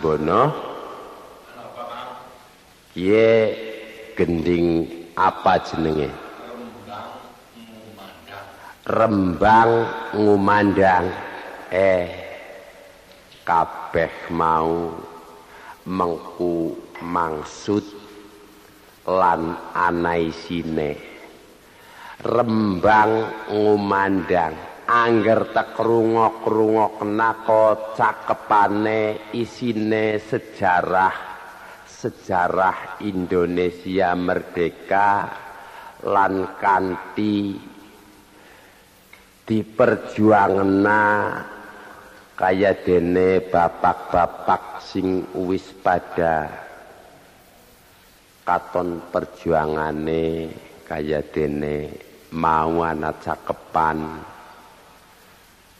Bono. Kiye gending apa jenenge? Rembang ngumandang. Eh kabeh mau mengku mangsud lan anaisine rembang ngumandang angger tekrungok-rungokna kok cakepane isine sejarah sejarah Indonesia merdeka lan kanthi diperjuangna kaya dene bapak-bapak sing wis pada katon perjuangane kaya dene mau ana cakepan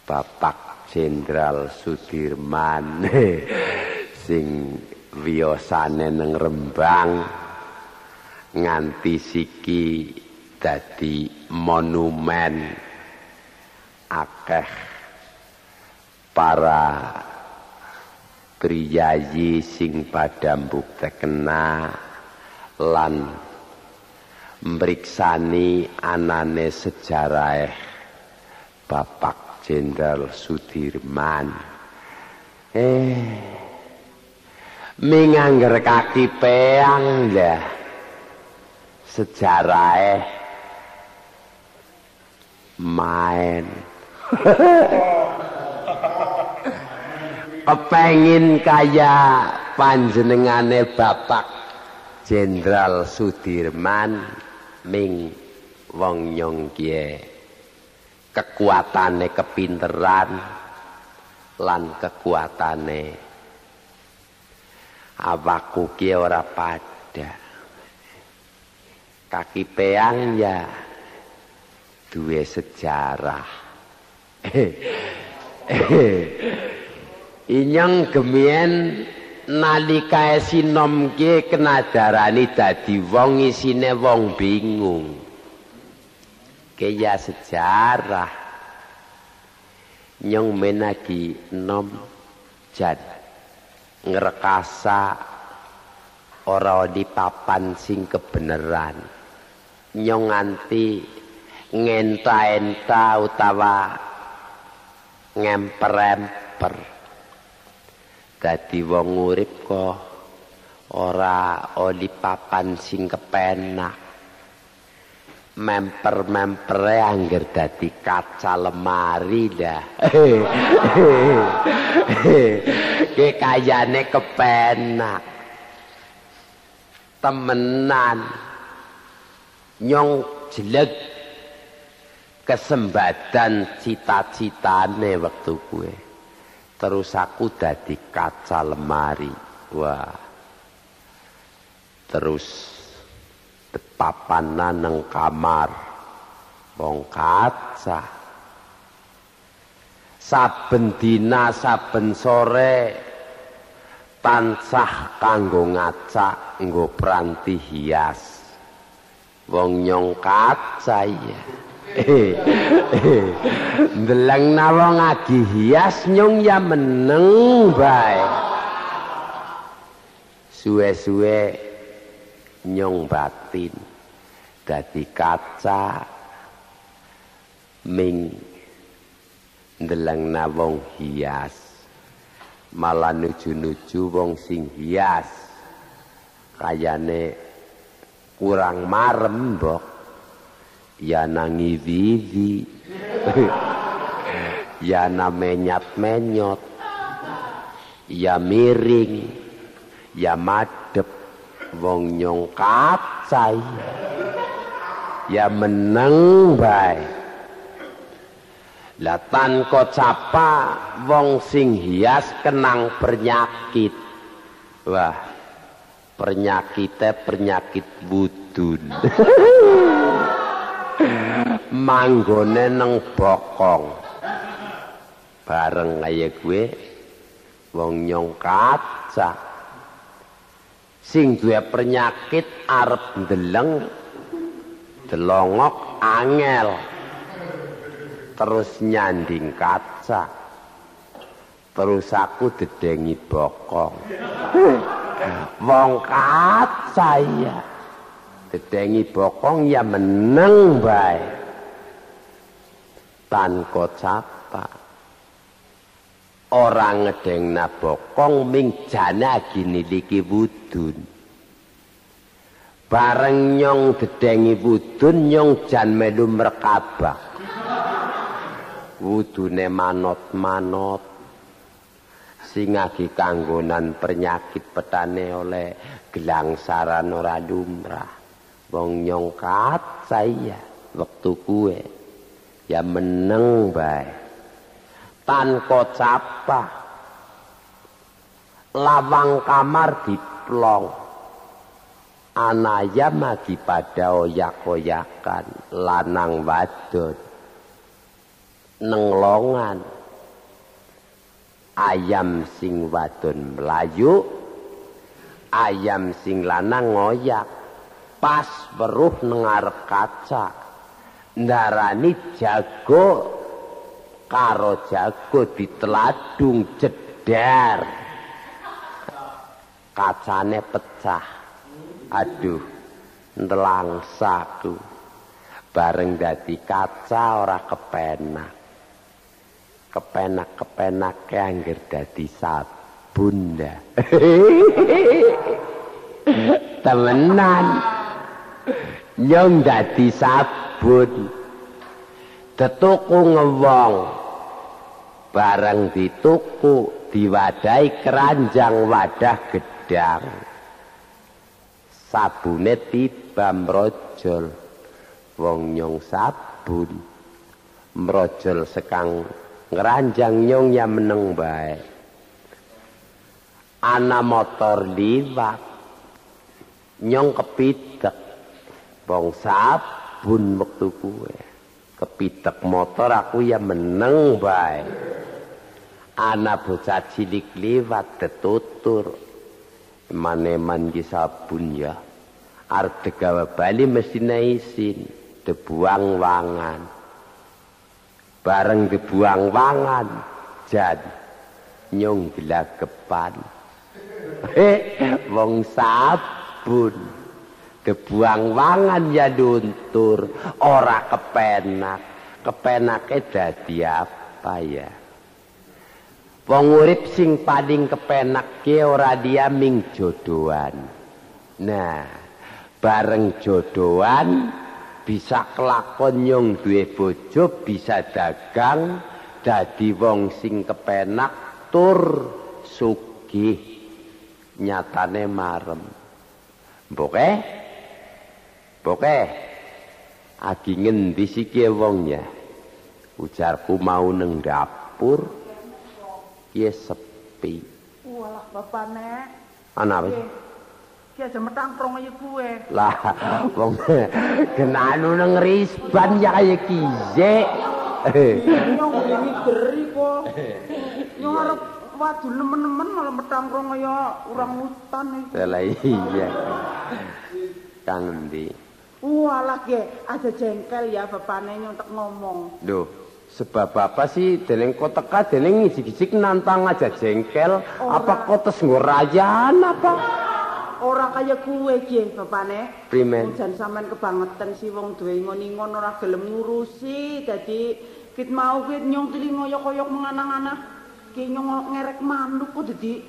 Bapak Jenderal Sudirman sing wiyosane neng Rembang nganti siki dadi monumen akeh para priyayi sing padha mbuktekna lan mriksani anane sejarah Bapak Jenderal Sudirman. Eh mingangger kaki peang ya sejarah main kepengin kaya panjenengane bapak Jenderal Sudirman ming wong nyong kie kekuatane kepinteran lan kekuatane awakku kie ora pada kaki peang ya duwe sejarah. Inyong gemien nalika sinom ki kenadarani dadi wong isine wong bingung kaya sejarah. Nyong menagi nom jan ngrekasa ora di papan sing kebenaran. Nyong nganti ngenta-enta utawa ngemper-emper. Dadi wong urip kok ora oli papan sing kepenak memper-mempere angger dadi kaca lemari dah. Ke kayane kepenak. Temenan. Nyong jelek. Kesembadan cita-citane waktu gue terus aku dadi kaca lemari. Wah. Terus papanan nang kamar. Wong kaca. Saben dina saben sore tansah kanggo ngaca nggo pranti hias. Wong nyong kaca Ndeleng nawa ngagi hias nyung ya meneng bae. Suwe-suwe nyung batin dadi kaca ming ndeleng nawong hias. Malah nuju-nuju wong sing hias. Kayane kurang marem mbok ya nangi vivi ya na menyat menyot ya miring ya madep wong nyong kacai ya meneng bae. Latan kok capa wong sing hias kenang penyakit. Wah penyakitnya penyakit budun manggone neng bokong. Bareng kaya gue wong nyong kaca sing duwe penyakit arep ndeleng delongok angel. Terus nyanding kaca. Terus aku dedengi bokong. Wong kaca ya dedengi bokong ya meneng bae. Tanko capa orang ngedeng na bokong ming jana gini liki wudun. Bareng nyong dedengi wudun nyong jan melu merkabah wudune manot-manot. Sing agi kanggonan penyakit petane oleh gelang saran ora lumrah. Wong nyongkat saya wektu kuwe. Ya meneng bae tanpa capah. Lawang kamar diplong. Anaya magi pada oyak-oyakan lanang wadon. Nenglongan ayam sing wadon melayu ayam sing lanang ngoyak pas weruh nengarep kaca ndarani jago karo jago diteladung jedar kacane pecah aduh ndelangsaku bareng dadi kaca ora kepenak kepenak-kepenak anggere dadi sabun dah. Temenan. Nyong dadi sabun. Tetuku ngewong. Bareng dituku diwadahi keranjang wadah gedang. Sabune tiba mrojol. Wong nyong sabun. Mrojol sekang ngeranjang nyong ya meneng bae ana motor liwat nyong kepitek bong sabun waktu kue kepitek motor aku ya meneng bae ana bocah cilik liwat tetutur. Maneman di sabun ya. Arep gawe bali mesti isin debuang wangan bareng dibuang wangan jan nyong gelagapan he wong sabun dibuang wangan ya luntur ora kepenak. Kepenake dadi apa ya? Wong urip sing paling kepenak ke ora dia ming jodohan. Nah bareng jodohan bisa kelakon nyong duwe bojo bisa dagang dadi wong sing kepenak tur sugih nyatane marem. Mboke mboke agi ngendi siki wongnya ujarku mau neng dapur kiye sepi walah bapane ana apa Ki aja metang prong kaya kuwe. Lah, wong kenanu nang risban ya kaya kize. Nyong ngene geri po. Nyong arep wadu nemen-nemen malah metang prong kaya urang hutan iki. Lah iya. Kang endi? Walah ge, aja jengkel ya bapane nyong tek ngomong. Loh, sebab apa sih? Dening kok teka dening ngisi-gisik nantang aja jengkel. Apa kok tes ngurayan apa? ora kaya kuwe iki bapane primen. Jan sampean kebangetan si wong duwe ngon-ngon ora gelem ngurusi. Dadi kit mau kit nyong telingoyok-oyok menganang-anah ki nyong ngerek manuk kok dadi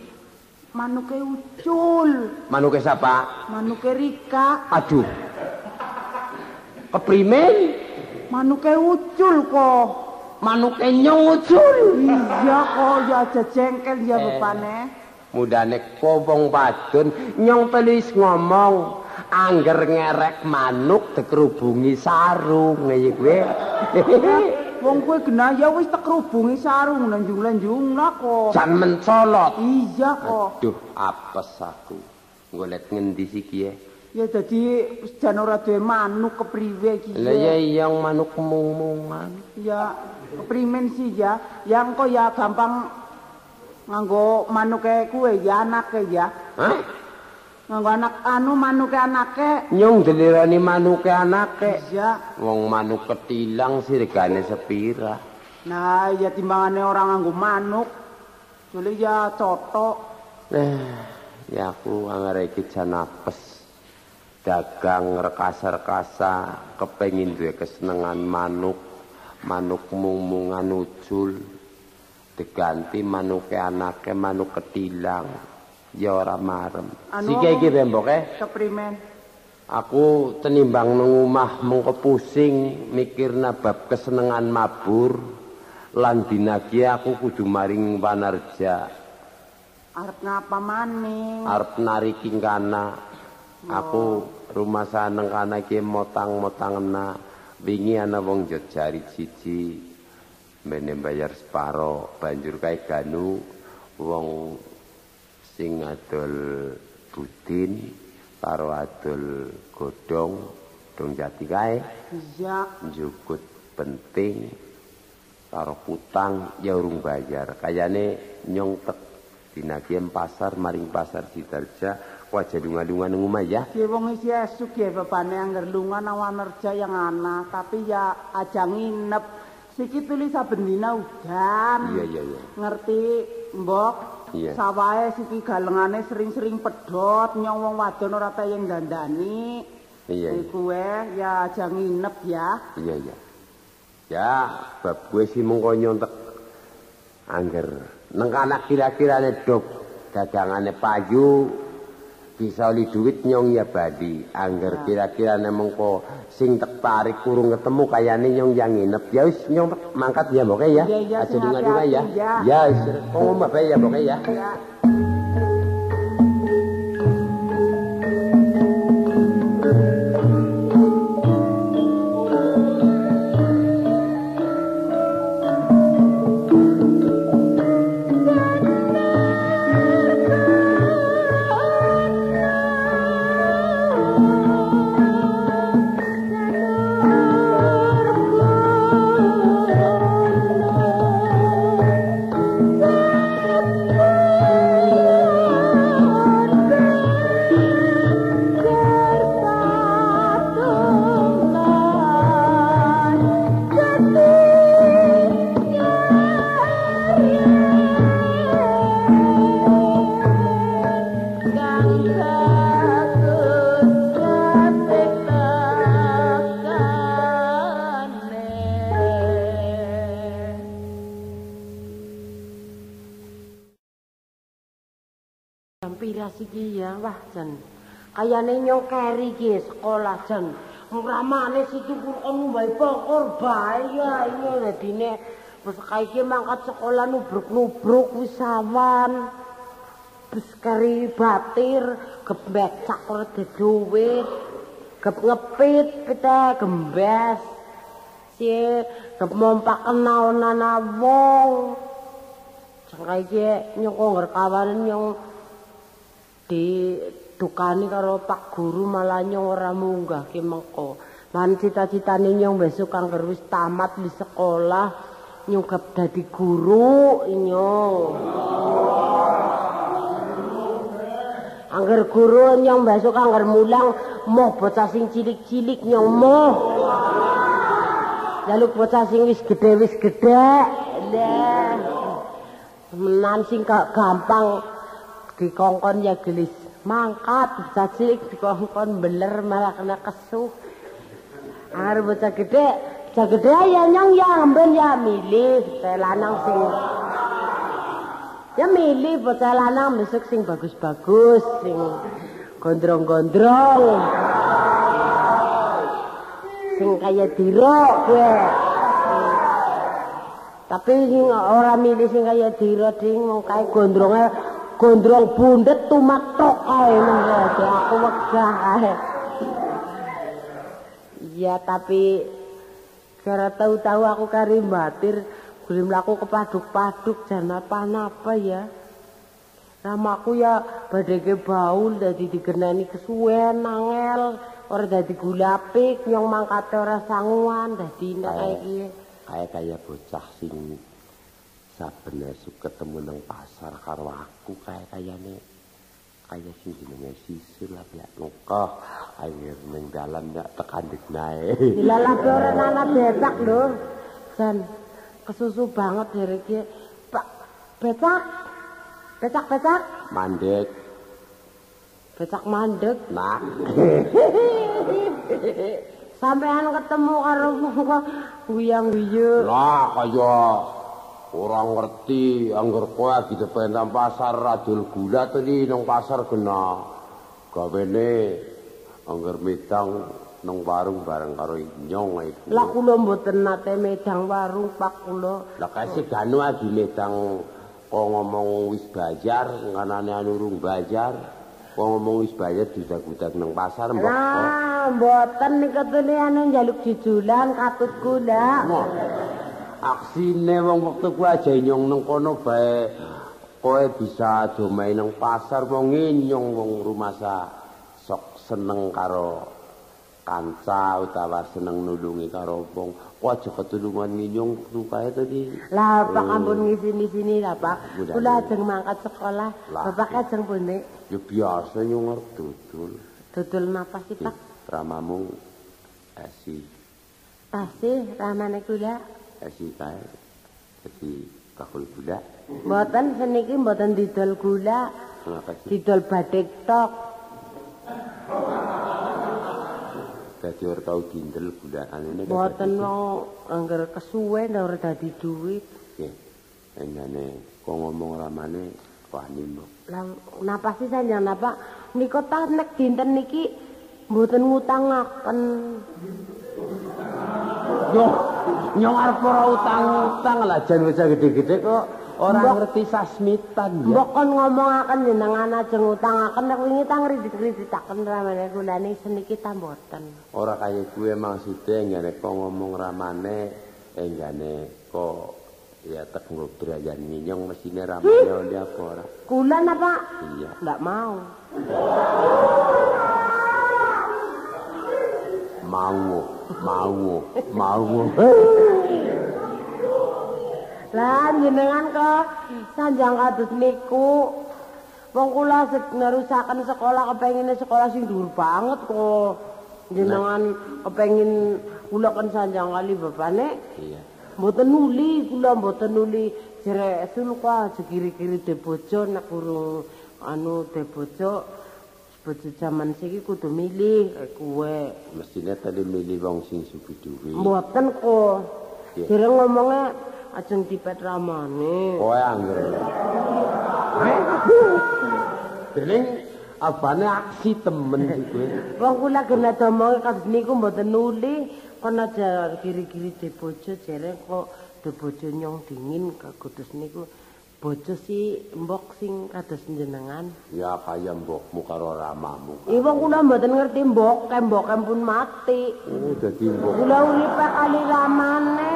manuke ucul. Manuke sapa? Manuke Rika. Aduh keprimen? Manuke ucul kok. Manuke nyong ucul iya kok ya aja jengkel ya bapane mudane kobong wadon nyong pelis ngomong angger ngerek manuk dikerubungi sarung. Ngene kuwi. Wong kowe genaya wis tekrubungi sarung lanjung-lanjung kok. Jan mencolot. Iya kok. Aduh apes aku. Golek ngendi siki ya dadi jan ora duwe manuk kepriwe iki lha ya yang manuk mung-mungan ya keprimen sih ya yang kok ya gampang nganggo manuke kuwe ya anake ya. Hah? nganggo anak anu manuke anake Nyong delirani manuke anake. iya Wong manuk ketilang sirgane sepira. nah ya timbangane orang nganggo manuk Jule ya cotok Eh, ya aku anggar iki jan apes. Dagang rekasa-rekasa kepengin duwe kesenengan manuk. Manuk mung-mungan ucul. Diganti manuke anake manuk ketilang. Ya ora marem. Anu Sike iki remboke. keprimen Aku tenimbang nang omah mengko pusing mikirna bab kesenengan mabur lan dinagi aku kudu maring wanarja arep ngapa maning arep nari kingkana aku rumah saneng kana iki motang-motangna wingi ana wong njot jari siji. Mene bayar separo banjur kae ganu. Wong sing adol budin karo adol godhong dong jati kae. Iya. Njukut penting karo utang ya urung bayar. Kayane nyongtek dinagih pasar maring pasar Sidarja wajah dunga-dunga nang omah ya Ki wong isi esuk ya bapane angger lunga nang wanerja yang ana, tapi ya aja nginep. Siki tulis saben dina udan. iya iya iya Ngerti, Mbok? Iya. Sawahe siki galengane sering-sering pedhot, nyong wong wadon ora tayeng dandani. iya. Iku ya aja nginep ya. iya iya ya bab gue sih mengko nyontek angger neng anak kira-kirane dok dagangane payu bisa oli duit nyong ya badi. Angger kira-kirane mengko sing tertarik kurung ketemu kayane nyong yang nginep. Ya wis nyong mangkat ya mbok ya. Aja sing dunga-dunga ya. ya. ya wis omah bae ya mbok ya jan. Kayane nyong keri iki sekolah jan. Ngramane situ Quran mbae pokor bae ya iya dadine wis kaiki mangkat sekolah nubruk-nubruk wis sawan. Wis keri batir gebecak ora duwit. Gep ngepit pita gembes. Si gep mompak kenaonan wong. Jangka iki nyong ngerkawanen nyong di dukani karo Pak Guru malah nyong ora munggah ki mengko. Lan cita-citane nyong besok angger wis tamat di sekolah nyong gap dadi guru nyong. Angger guru nyong besok angger mulang moh bocah sing cilik-cilik nyong moh. Lalu bocah sing wis gedhe wis gedhe. Lah. Menan sing gampang dikongkon ya gelis mangkat cilik dikongkon beler malah kena kesuh Are bocah gede, bocah gede ya nyong ya amben ya milih lanang sing Ya milih bocah lanang besok sing bagus-bagus, sing gondrong-gondrong. Sing kaya diro gue. Tapi sing ora milih sing kaya diro ding mung kae gondronge gondrong bundet tumatok ae menurut aku wegah ae. Iya tapi cara tahu-tahu aku kari batir boleh melaku kepaduk-paduk jan apa-apa ya. Namaku ya badege baul dadi digenani kesuwen angel ora dadi gulapik nyong mangkate ora sanguan dadi nek iki. kayak kaya bocah sing saben esuk ketemu nang pasar karo aku kayak kayane kaya sing jenenge sisil lah ya ngkoh air ning dalam ya tekan nae Dilalah ora ana becak lho. Jan kesusu banget dari ki. Pak becak. Becak becak. mandek Becak mandek. nak Sampean ketemu karo kok guyang-guyu. lah kaya ora ngerti angger kowe lagi depan nang pasar radul gula tadi nang pasar kena gawene angger medang nang warung bareng karo nyong iku Lah kula mboten nate medang warung Pak kula. Lah kasih ganu lagi medang kok ngomong wis bayar, nganane anu urung bayar. Kok ngomong wis bayar didak-udak nang pasar mbok. Lah mboten niku tuli anu njaluk jujulan katut kula. Ngoh. Aksine wong wektu kuwi aja nyong nang kono bae kowe bisa domai nang pasar wong nyong wong rumah sa sok seneng karo kanca utawa seneng nulungi karo wong. Kok aja ketulungan nyong rupae tadi. Lah Pak ampun ngisini-sini lah Pak. Kula ajeng mangkat sekolah. Lah. Bapak ajeng pundi? Ya biasa nyong dudul. Dudul napa sih Pak? Ramamu esi Pasti ramane kula. Esi kae esi bakul gula Mboten seniki mboten didol gula, didol batik tok. dadi ora tau dindel gula anune Mboten wong angger kesuwe ndak ora dadi duit. nggih engane kok ngomong ramane wani mbok Lah napa sih sanjang napa? Nika ta nek dinten niki mboten ngutangaken. yo nyong arep ora utang-utang lah jan wis gede-gede kok ora ngerti sasmitan ya Mbok kon ngomongaken jenengan ajeng ngutangaken nek wingi ta ngridit-riditaken ramane ning seniki ta mboten. ora kaya kuwe maksude engane kok ngomong ramane engane kok ya tek ngobrayan nyong mesine ramane oleh apa ora Kula napa? iya Ndak mau. Mau mau mau Lah jenengan kok sanjang kados niku. Wong kula nerusaken sekolah kepengine sekolah sing dhuwur banget kok. Jenengan kepengin kula kan sanjang kali bapane. Iya. Mboten nuli kula mboten nuli. Jere sul kok aja kiri-kiri de bojo nek anu de bojo jaman siki kudu milih kuwe. mestine tadi milih wong sing sugi duwe Mboten kok. Iya. Jere ngomongnya ajeng dipet ramane. kowe angger dening abane aksi temen sih kowe Wong kula kena domong kados niku mboten nuli kon aja kiri-kiri de bojo kok de nyong dingin kados niku bojo si mbok sing kados jenengan. ya kaya mbokmu karo ramamu Ih wong kula mboten ngerti mbok, mbok pun mati. oh dadi mbok Kula uripe kali ramane.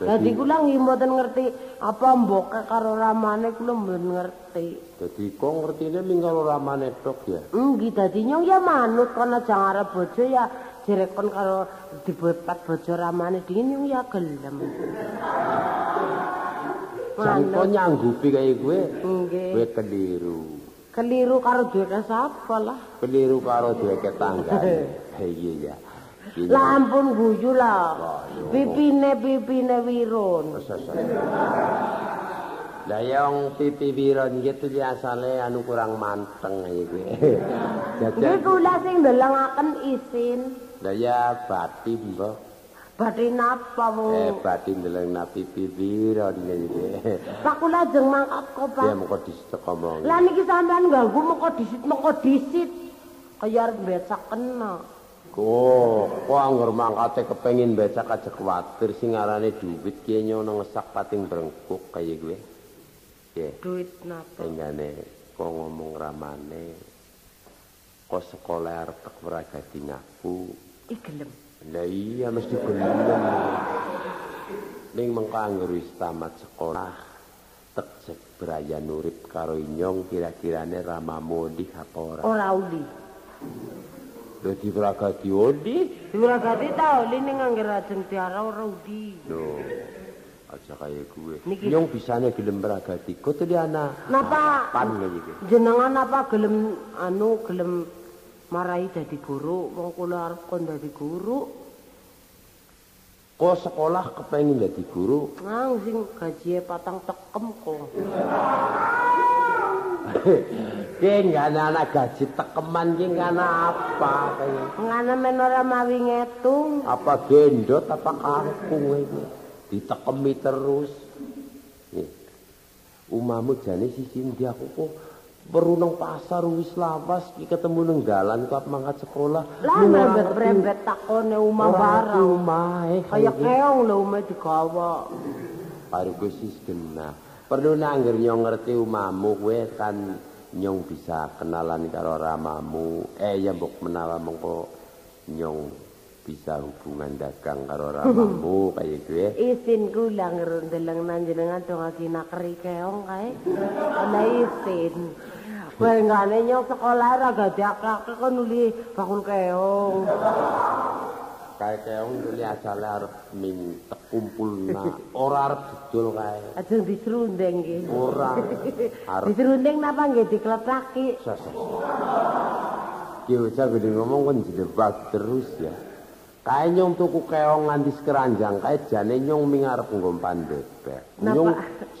Dadi kula nggih mboten ngerti apa mbok karo ramane kula mboten ngerti. dadi kok ngertine ming karo ramane tok ya Nggih dadi nyong ya manut kono aja ngarep bojo ya jerekon karo dibepat bojo ramane dingin nyong ya gelem. Jan kok nyanggupi kaya kowe Nggih. kowe keliru Keliru karo duwe sapa lah. keliru karo dheweke tanggane iya ya Iya. Lah ampun guyu lah. Pipine pipine wirun. Lah ya wong pipi wiron iki tuh asale anu kurang manteng iki kowe. Kula sing ndelengaken isin. lah ya batin mbok. Badhe napa wong? Eh batin ndelengna pipi wiron iki. Pak kula ajeng mangkat kok, Pak. Ya mengko distek omong. Lah niki sampean ganggu mengko disit mengko disit. Kaya arep becak kena. Kok kok anggar mangkate kepengin becak aja kuwatir sing arane duwit ki nyono ngesak pating brengkuk kaya kowe. Ya, Duit napa? engane kok ngomong ramane. Kok sekolah arep tek meragati ngaku. Ih gelem. Lah iya mesti gelem. Ning mengko anggar wis tamat sekolah tek sebrayan urip karo inyong kira-kirane ramamu ndih apa ora. Ora uli. Dadi meragati ondi. Duragati ta uli ning angger ajeng tiara ora uli. Lho. aja kaya gue. Niki- Nyong bisane gelem meragati. Koteli ana. Napa Pan iki. jenengan apa gelem anu gelem marai dadi guru wong kula arep kon dadi guru Kok sekolah kepengin dadi guru? nang sing gajie patang tekem kok Ki nggak ana anak gaji tekeman ki nggak ana apa kaya. ngana men ora mawi ngetung Apa gendot apa kangkung iki. Ditekemi terus. Umamu jane sisi ndi aku kok weru nang pasar wis lawas ki ketemu nang dalan kok mangkat sekolah. lah merembet-merembet takone umah barang Omahe kaya keong lho umah digawa Baru gue sis kena. Perlu nangger nyong ngerti umamu kowe kan nyong bisa kenalan karo ramamu. Eh ya mbok menawa mengko nyong bisa hubungan dagang karo ramamu kaya gue. isin kula ngerundeleng nanjenengan dong lagi nakeri keong kae ana isin Wengane nyok sekolah ra gadi akak kon nuli bakul keong. Kae keong dulu asale arep mintek kumpulna. Ora arep didol kae. Ajeng diserundeng nggih. Ora arep Diserundeng napa nggih diklepaki? sasa. Ki bocah gede ngomong kan jedebak terus ya. Kae nyong tuku keong nganti keranjang kae jane nyong ming arep ngompan bebek. Napa? Nyong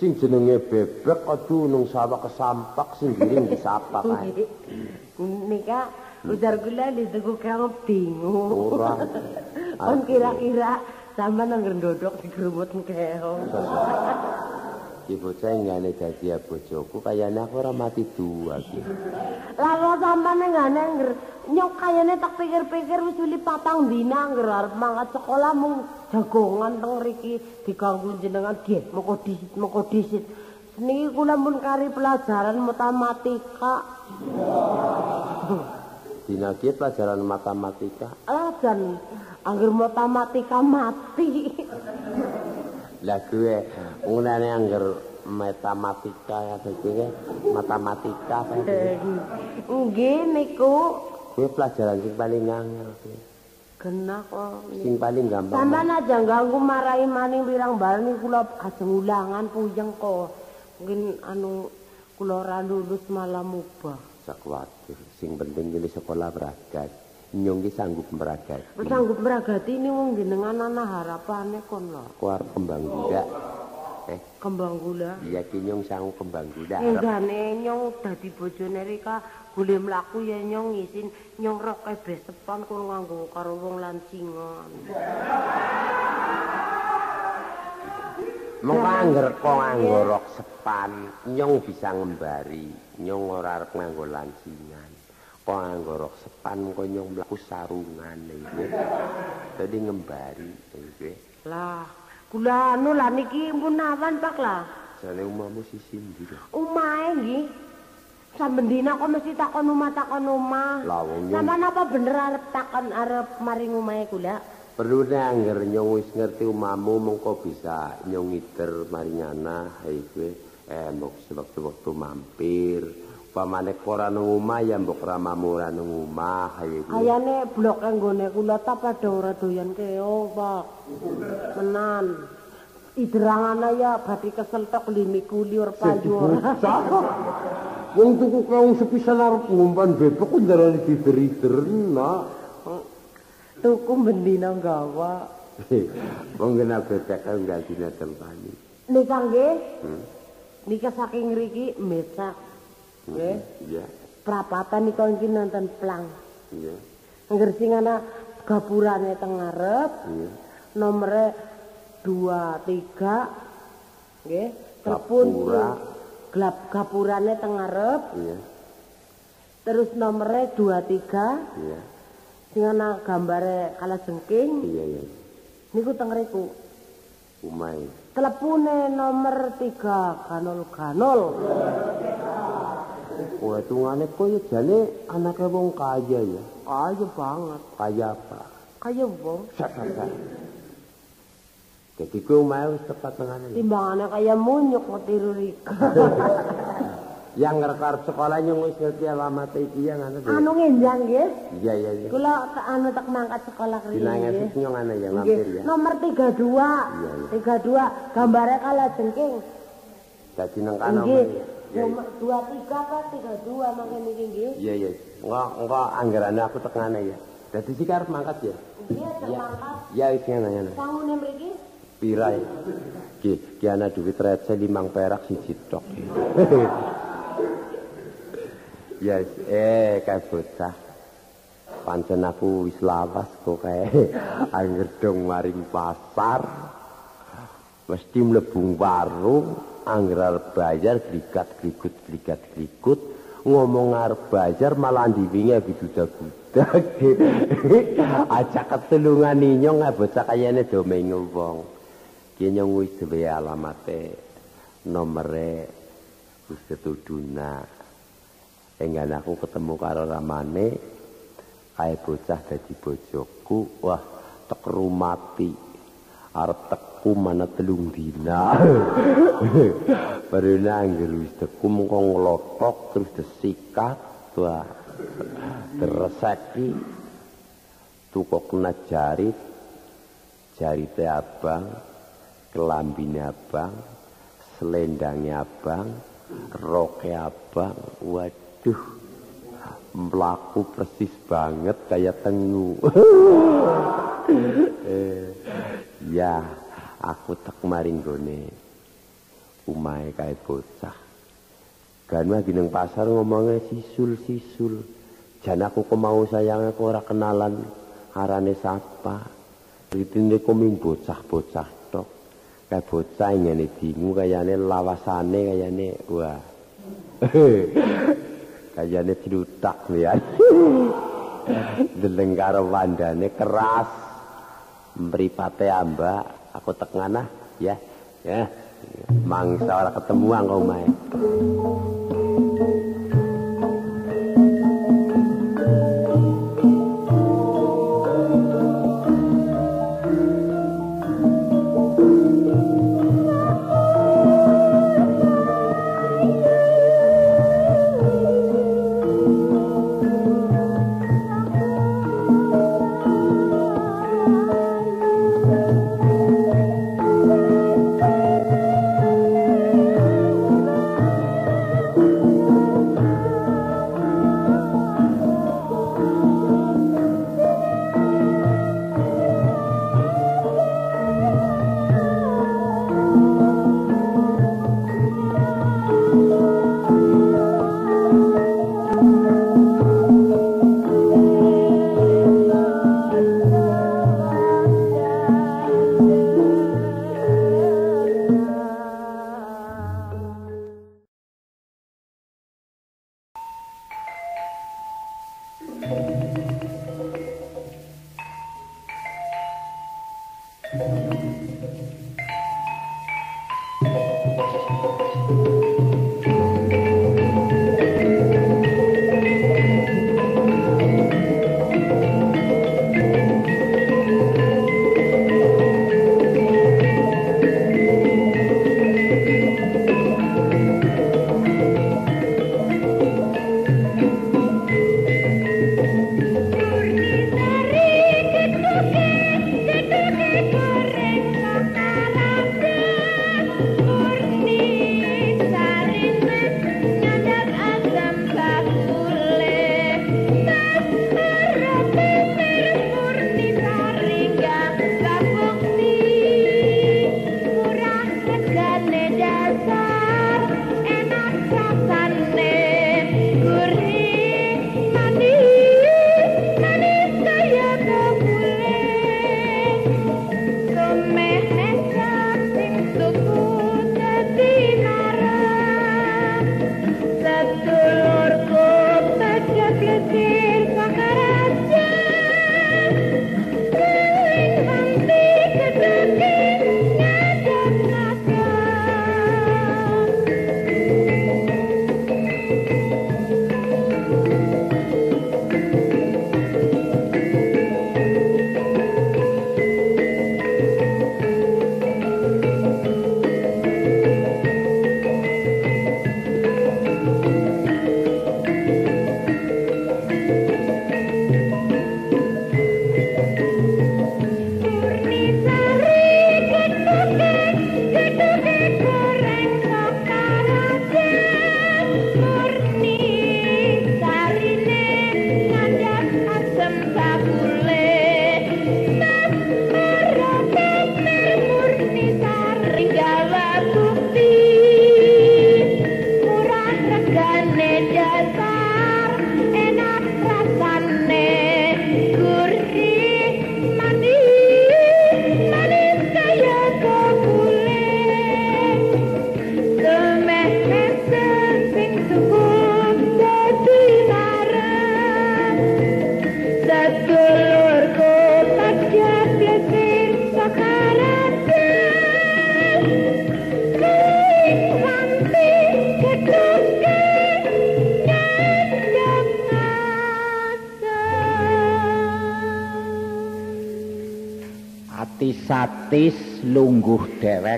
sing jenenge bebek aduh nung sawah kesampak sing giring disapa kae. Nika ujar kula di tuku keong bingung. Ora. Kon kira-kira sampean nang ndodok digerumut keong. Ki bocah ngene dadi bojoku kayane aku ora mati dua ki. Lah kok sampean ngene ngger nyok kayane tak pikir-pikir wis wili patang dina ngger arep mangkat sekolah mung jagongan teng riki diganggu jenengan nggih moko disit moko disit. Niki kula mun kari pelajaran matematika. Dina ki pelajaran matematika. Ah jan angger matematika mati. Lah gue ngunane angger matematika gue matematika Eh, Nggih niku Gue pelajaran sing paling angel kuwi. genah kok. Sing paling gampang. Sampeyan aja ganggu marai maning wirang bareng kula ajeng ulangan puyeng kok. Mungkin anu kula ora lulus malah mubah. Sakwatir. Sing penting ini sekolah beragat. Nyong ki sanggup beragat. Sanggup meragati ini wong jenengan ana harapane kon lho. Ku arep kembang gula. Eh, Kembang gula. iya ki nyong sanggup kembang gula. Enggane nyong dadi bojone Rika boleh mlaku ya nyong isin nyong rok kebe sepan kon nganggo karo wong lancingan. Mengko angger kok nganggo rok sepan, nyong bisa ngembari. Nyong ora arep nganggo lancingan. Kok nganggo rok sepan mengko nyong mlaku sarungan iki. Dadi ngembari iki. Lah, kula anu lah niki pun awan Pak lah. Jane umamu sisi ndi to? Umahe nggih. Samben dina kok mesti takon omah takon omah. Lah wong nyong Sampeyan apa bener arep takon arep maring omahe kula? perlu angger nyong wis ngerti umamu mengko bisa nyong ngiter marinyana hai kowe eh mbok sewektu-wektu mampir. Pamane ora nang omah ya mbok ramamu ora nang omah. Ayane blok nggone kula ta padha ora doyan keong, Pak. Menan. Idrangana ya badhe kesel tok limiku liur payu. Wong tuku kaung sepisan arep ngumpan bebek kok ndarani dider-ider nak. Tuku bendina gawa. Wong kena bebek kan enggak dina tempani. Nika nggih. Hmm. Nika saking ngriki mesak. Nggih. Iya, Prapatan nika iki nonton plang. iya, Angger sing ana gapurane teng ngarep, iya. nomere 2 3 nggih. Telepon Gapura. glap gapurane teng ngarep. Iya, terus nomere 2 3 iya, sing ana gambare kalajengking iya, iya. niku teng riku Umay. telepone nomor 3 ganol ganol Wah, tungane koyo jane anake wong kaya ya. kaya banget Kaya apa? kaya wong sak. Jadi kowe umay wis tepat tengane. timbangane kaya munyuk ngetiru rika yang ngerep sekolah nyung wis ngerti alamat iki ya ngono. Anu ngenjang nggih. Iya iya iya. Kula tak anu tak mangkat sekolah kene. Dinang esuk nyung ana ya mampir ya. Nomor 32. Iya, 32 gambare kala jengking. Dadi nang kana. Nggih. Iya. Nomor 23 apa 32 mangke niki nggih. Iya iya. Engko engko anggarane aku tekane ya. Dadi sik arep mangkat ya. Nggih termangkat. Ya wis ngene ngene. Sangune mriki Pira ya? Ki, ki ana duit receh limang perak siji tok. ya eh kae bocah. Pancen aku wis lawas kok kae. Angger dong maring pasar. Mesti mlebu warung, angger arep bayar gligat-gligut gligat-gligut. ngomong arep bayar malah ndiwinge bidudak-budak. Ajak ketulungan inyong bocah kayane domeng wong. Ki nyong wis duwe alamate nomere wis ketuduna. Enggan aku ketemu karo ramane kae bocah dadi bojoku. Wah, tek rumati. Arep teku mana telung dina. Baru nangger wis teku mengko nglotok terus desikat. Wah. Tereseki. Tukok kena jarit. Jarite abang. Kelambine abang. Selendangnya abang. Roke abang. Waduh. Melaku persis banget kayak tengu. eh, ya, aku tak maring gone. Umahe kae bocah. Ganu lagi nang pasar ngomongnya sisul-sisul. Jan aku kemau sayang aku ora kenalan arane sapa. Ritine koming bocah-bocah tok. Kae bocah ngene dingu kayane lawasane kayane wah. kayane dilutak ya. Deleng karo wandane keras. Mripate ambak, aku tek ya. Ya. Mangsa ora ketemu angko omahe.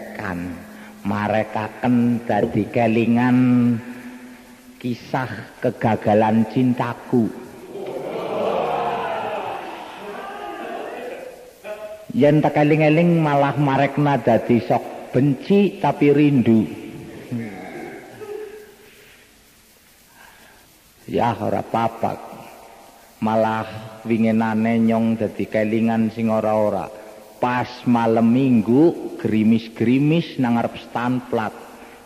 Dewekan marekaken dadi kelingan kisah kegagalan cintaku. Yen tak eling-eling malah marekna dadi sok benci tapi rindu. Ya ora papak malah winginane nyong dadi kelingan sing ora-ora pas malam minggu gerimis-gerimis nang arep stanplat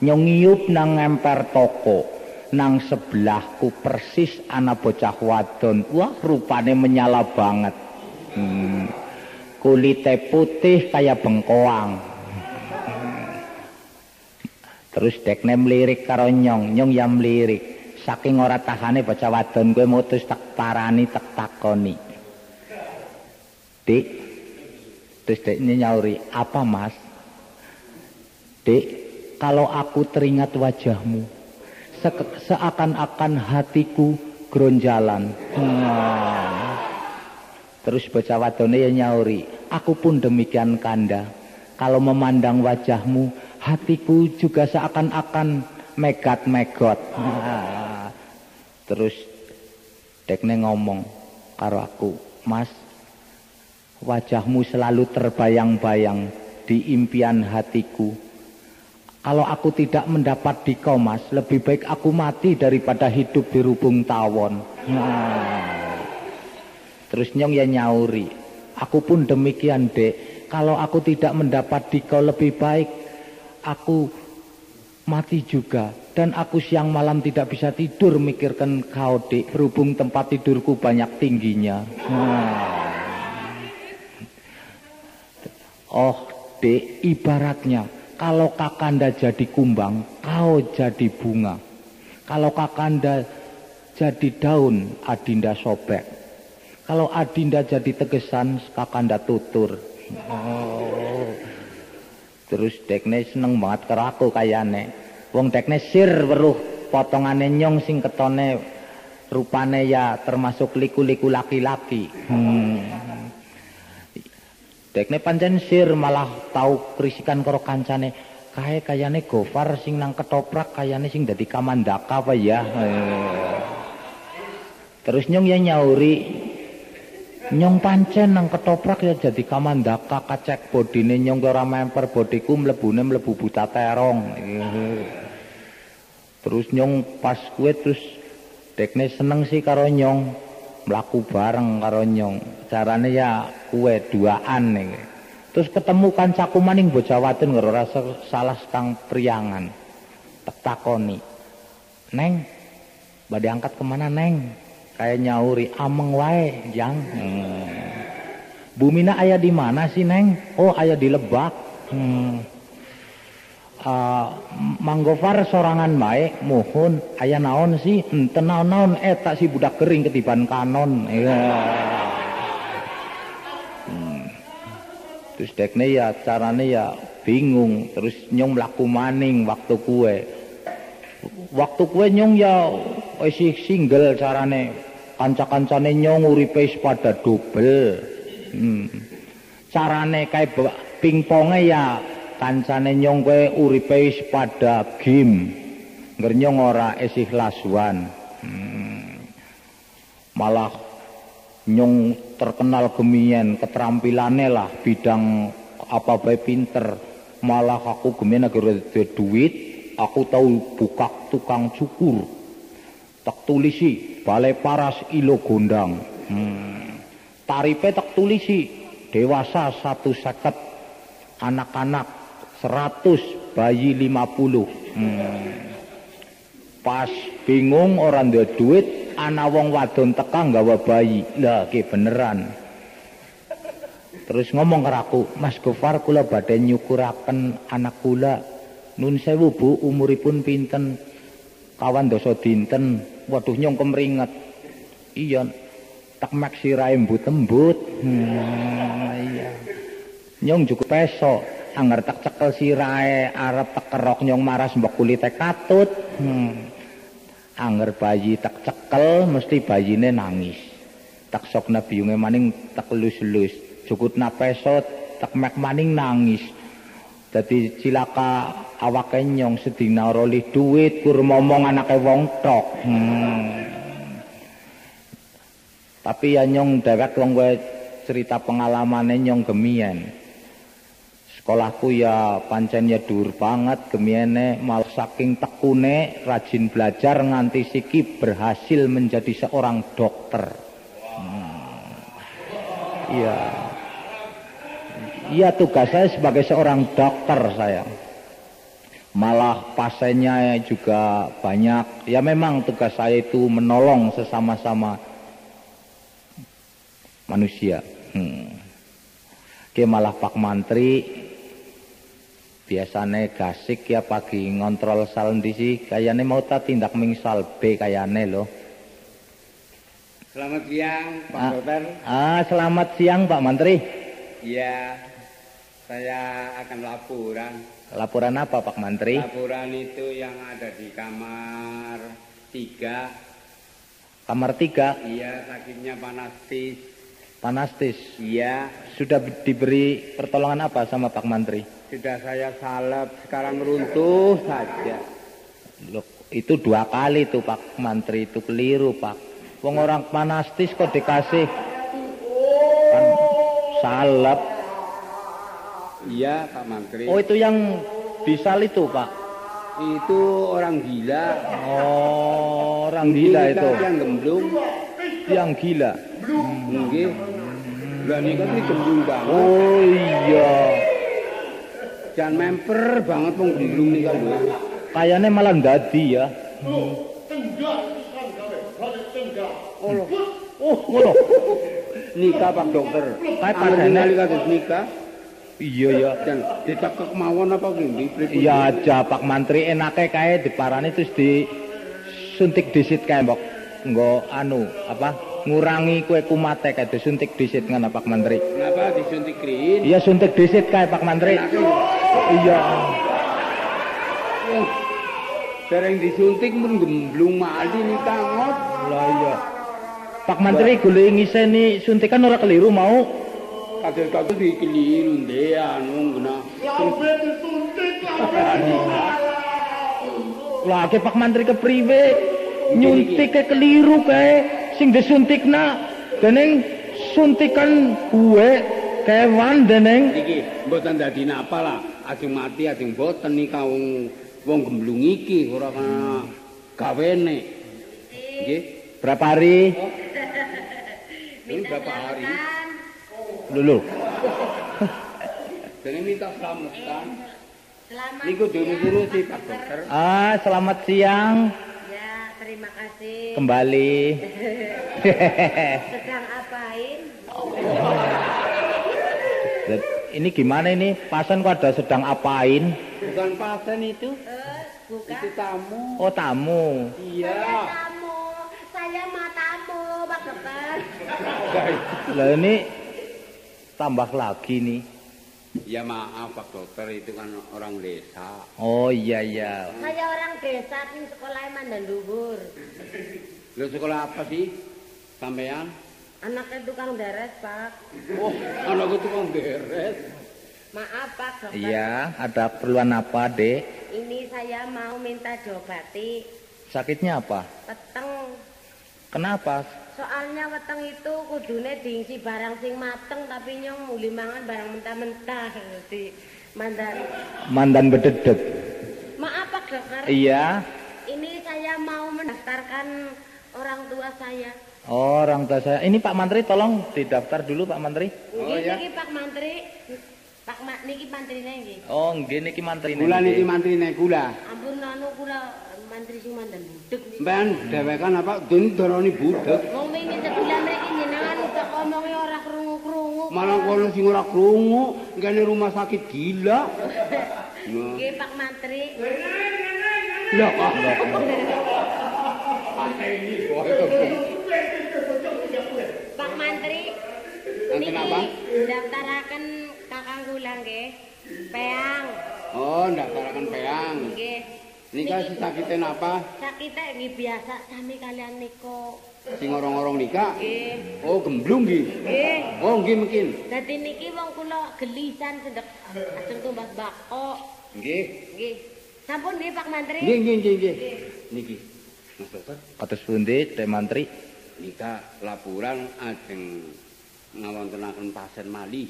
nyong nang emper toko. Nang sebelahku persis ana bocah wadon. Wah rupane menyala banget. Hmm. kulite putih kaya bengkoang. Terus dekne mlirik karo nyong. Nyong ya mlirik. Saking ora tahane bocah wadon kowe mutus tak parani tak takoni. Dik Terus deknya nyauri, apa mas? Dek, kalau aku teringat wajahmu, se seakan-akan hatiku gronjalan. Hmm. Terus baca wadone ya nyauri, aku pun demikian kanda. Kalau memandang wajahmu, hatiku juga seakan-akan megat-megot. Hmm. Terus dekne ngomong karo aku, Mas, Wajahmu selalu terbayang-bayang di impian hatiku. Kalau aku tidak mendapat di komas, lebih baik aku mati daripada hidup di rubung tawon. Nah. Terus nyong ya nyauri, aku pun demikian dek. Kalau aku tidak mendapat di kau lebih baik, aku mati juga. Dan aku siang malam tidak bisa tidur mikirkan kau dek, berhubung tempat tidurku banyak tingginya. Nah. Oh, dek, ibaratnya kalau kakanda jadi kumbang, kau jadi bunga. Kalau kakanda jadi daun, adinda sobek. Kalau adinda jadi tegesan, kakanda tutur. Oh. Terus dekne seneng banget karo aku kayane. Wong dekne sir weruh potongane nyong sing ketone rupane ya termasuk liku-liku laki-laki. Hmm. Dekne pancen sir malah tau krisikan karo kancane. Kae kayane Gofar sing nang ketoprak kayane sing dadi kamandaka apa ya. Eh. Terus nyong ya nyauri nyong pancen nang ketoprak ya jadi kamandaka kacek bodine nyong ora memper bodiku mlebune mlebu buta terong. Eh. Terus nyong pas kuwe terus dekne seneng sih karo nyong mlaku bareng karo nyong. Carane ya kuwe duaan nih. Terus ketemu kancaku maning bocah wadon ora salah kang priangan. Tak takoni. Neng, badhe angkat ke mana Neng? Kayak nyauri ameng wae, Jang. Hmm. Bumina ayah di mana sih Neng? Oh ayah di Lebak. Hmm. Uh, manggofar sorangan baik mohon ayah naon sih? Enten naon-naon eh tak si budak kering ketiban kanon ya. Hmm. terus dekne ya carane ya bingung terus nyong melaku maning waktu kue. Waktu kue nyong ya isi single carane. Kanca-kancane nyong uripe pada double hmm. carane kayak pingpongnya ya kancane nyong kowe uripe wis pada game ngernyong ora esih laswan hmm. malah nyong terkenal gemien keterampilannya lah bidang apa bae pinter. Malah aku gemien agar duit aku tahu buka tukang cukur. Tak tulisi balai paras ilo gondang. Hmm. tarife tak tulisi dewasa satu seket anak-anak seratus bayi lima puluh. Hmm. pas bingung orang duwe duit anak wong wadon tekang gawa bayi. Lah ki beneran. Terus ngomong ke aku mas gofar kula badai nyukuraken anak kula. Nun sewu bu umuripun pinten? Kawan dosa dinten? Waduh nyong kemeringet iya tak mak sirai embut embut hmm, iya. Nyong cukup pesok anger tak cekel sirahe arep tak kerok nyong maras mbok kulite katut hmm. anger bayi tak cekel mesti bayine nangis tak sok nabiunge maning tak lus-lus cukut napesot tak mek maning nangis. Dadi cilaka awake nyong sedina ora li duit kur momong anake wong tok. Hmm. Tapi ya nyong dewek wong cerita pengalamane nyong gemien. Sekolahku ya pancen ya dur banget gemiene mal saking tekune rajin belajar nganti siki berhasil menjadi seorang dokter. Hmm. Iya. Iya tugas saya sebagai seorang dokter saya. Malah pasiennya juga banyak. Ya memang tugas saya itu menolong sesama-sama manusia. Hmm. Oke malah Pak Mantri biasanya gasik ya pagi ngontrol sal di sih kayaknya mau tak tindak mingsal B kayaknya loh. Selamat siang Pak Ah. Dokter. Ah selamat siang Pak Mantri. Iya, saya akan laporan. Laporan apa Pak Mantri? Laporan itu yang ada di kamar tiga. Kamar tiga Iya, sakitnya panas tis. panastis. Iya, Sudah diberi pertolongan apa sama Pak Mantri? sudah saya salep, sekarang runtuh saja. Loh, itu dua kali tuh Pak Mantri itu keliru Pak. Wong orang panastis kok dikasih kan salep. Iya, Pak Mantri. Oh itu yang disal itu Pak. Itu orang gila. Oh, orang gila itu. kan Yang gemblung. Yang gila. Nggih. Niku kan gemblung banget. Oh iya. Jangan memper banget wong gemblung niku lho. Kayaknya malah dadi ya. Oh. Oh, ngono. nikah Pak Dokter. Padahal- dinali kados nikah. Iya ya. Dan dicekek mawon apa ngendi? Iya aja Pak Mantri enake kae diparani terus disuntik disit kae mbok. Nggo anu apa ngurangi kue kumate kae disuntik disit ngono Pak Mantri. Kenapa disuntik krin? Iya suntik disit kae Pak Mantri. Iya. Dereng disuntik mun gemblung mali nikah ngot. Lah iya. Pak Mantri golek ngiseni suntikan ora keliru mau. Kados-kados dikeliru ndean wong kena. Lah ke Pak Mantri kepriwe? Nyuntik ke keliru kae sing disuntikna dening suntikan kue kewan dening Iki mboten dadi napa lah. Ajeng mati ajeng boten nikah wong wong gemblung iki ora kana gawene. Nggih. berapa hari? Ini berapa hari? Lulu. Dene minta selamatan. Selamat Niku dulu si Pak Dokter. Ah, selamat siang kasih. kembali. Sedang apain? ini gimana ini? Pasan kok ada sedang apain? Bukan pasien itu, Eh, bukan. itu tamu. Oh, tamu. Iya. tamu. Saya mau tamu, Pak Dokter. Lah ini tambah lagi nih. Ya maaf Pak Dokter itu kan orang desa. Oh iya iya. Saya orang desa sing sekolahnya mandan luhur. Lu sekolah apa sih? Sampean? Anaknya tukang beres, Pak. Oh, anakku tukang beres. Maaf, Pak Dokter. Iya, ada keperluan apa, Dek? Ini saya mau minta diobati Sakitnya apa? peteng. Kenapa? Soalnya weteng itu kudune diisi barang sing mateng tapi nyong muli mangan barang mentah-mentah di mandan. Mandan bededek. Maaf Pak Dokter. Iya. Ini saya mau mendaftarkan orang tua saya. Oh, orang tua saya. Ini Pak Mantri tolong didaftar dulu Pak Mantri. Oh, Nggih, ya. niki Pak Mantri. Pak Ma, niki mantrine nggih. Oh, nggih niki mantri Gula niki mantrine gula. Ampun anu kula mantri sing mandan budek niki. Mben dhewekan apa dun doroni budek. Wong wingi sebulan mriki jenengan udah omongi ora krungu-krungu. Malah kono sing ora krungu, ngene rumah sakit gila. Nggih Pak Mantri. Lah kok. Pak Mantri. Enten Niki apa? daftaraken Kakang kula nggih. Peang Oh, ndak karakan peang. nggih. Nika si sakite napa? Sakite nggih biasa sami kalian Niko. Sing orang-orang nika? Nggih. Oh, gemblung nggih. Nggih. Oh, nggih mungkin. Dadi niki wong kula gelisan sedek ajeng tumbas bako. Nggih. Nggih. Sampun nggih Pak Mantri. Nggih, nggih, nggih, nggih. Niki. Mas Dokter, Kados pundi Dek Mantri? nika laporan ajeng ngawontenaken pasien malih.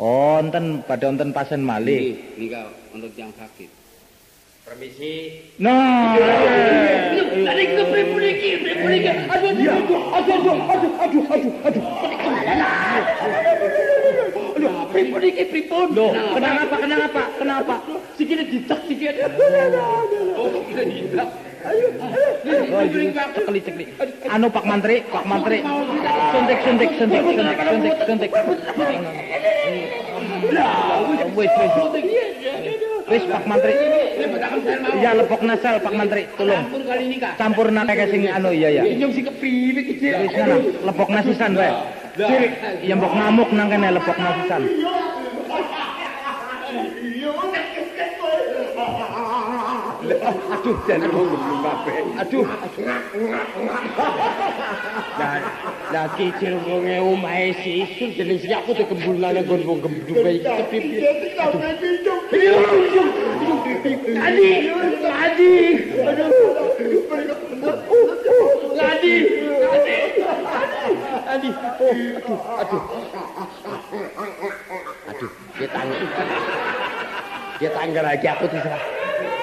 Oh, enten pada enten pasien malih. Nggih, nika untuk yang sakit. Permisi. Nah, Tadi ke pripun iki? Pripun iki? Aduh, aduh, aduh, aduh, aduh, aduh, aduh, aduh. Aduh, pripun iki pripun? Loh, kenapa kenapa kenapa? Sikile dicek sikile. Oh, sikile dicek. Oh, cekli. Anu Pak Mantri, Pak Mantri. Suntik suntik suntik suntik suntik suntik. Wis wis. Wis Pak Mantri. Ya lepok nasal Pak Mantri, tolong. Campur kali ini, Kak. Campur nang sing anu iya ya. Nyong si kepriwe iki. Wis kana lepok nasisan wae. Ya mbok ngamuk nang kene lepok nasisan. Aduh, jane wong gemblung kabeh. Aduh. Lah, lah kicil wong e omahe sisul jeneng sing aku dikembulane nggon wong gemblung bae iki kepipi. Adi, Adi. Aduh. Adi, Adi. Adi. Oh, aduh, aduh. Aduh, dia tanggal. Dia tanggal lagi aku terserah.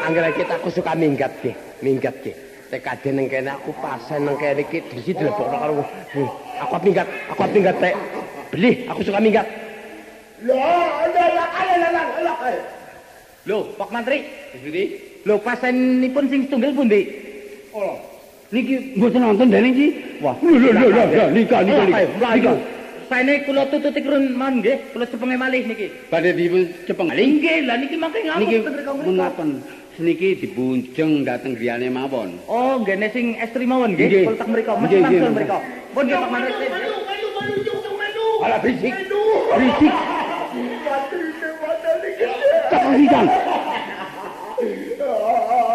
Angger iki aku suka minggat ki, minggat ki. Tekade nang kene aku pasen nang kene iki disi dilebokno karo Bu. Aku arep minggat, aku arep minggat tek. Beli, aku suka minggat. Loh, Pak Mantri. Jadi, Loh, pasenipun sing setunggal pundi? oh. Niki mboten nonton dening iki. Wah, lho lho lho lho nika nika nika. Nika. Saene kula tututi krun man nggih, kula cepenge malih niki. Badhe dipun cepeng Nggih, lah niki mangke ngamuk Niki ngaten. Seniki dibunjeng dateng griyane mawon. Oh, nggene sing estri mawon nggih, kula tak mriku, mesti langsung mriku. Pun nggih Pak Mantri. Ala berisik. Berisik. Kapasitan. Rene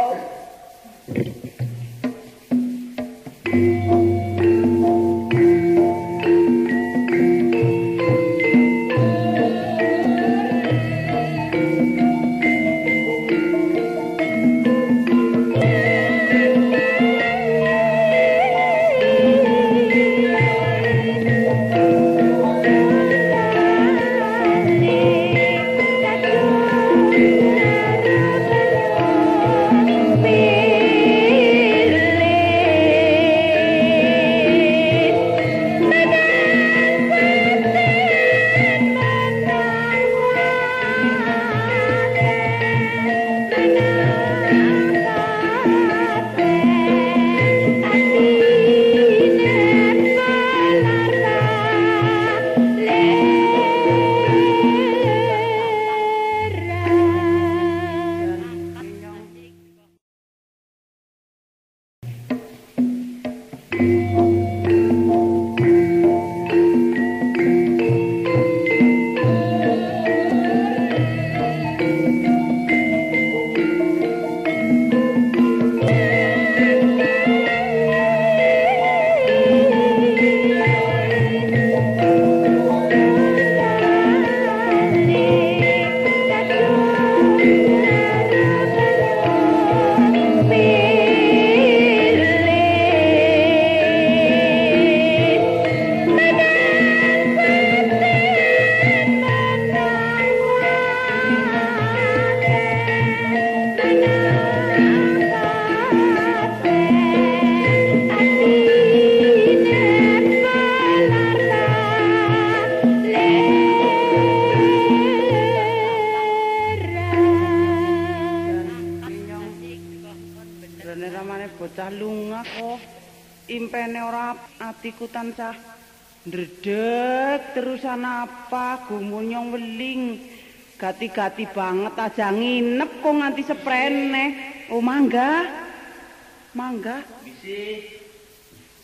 Gati-gati banget aja nginep kok nganti seprene. Oh mangga. Mangga. Bisi,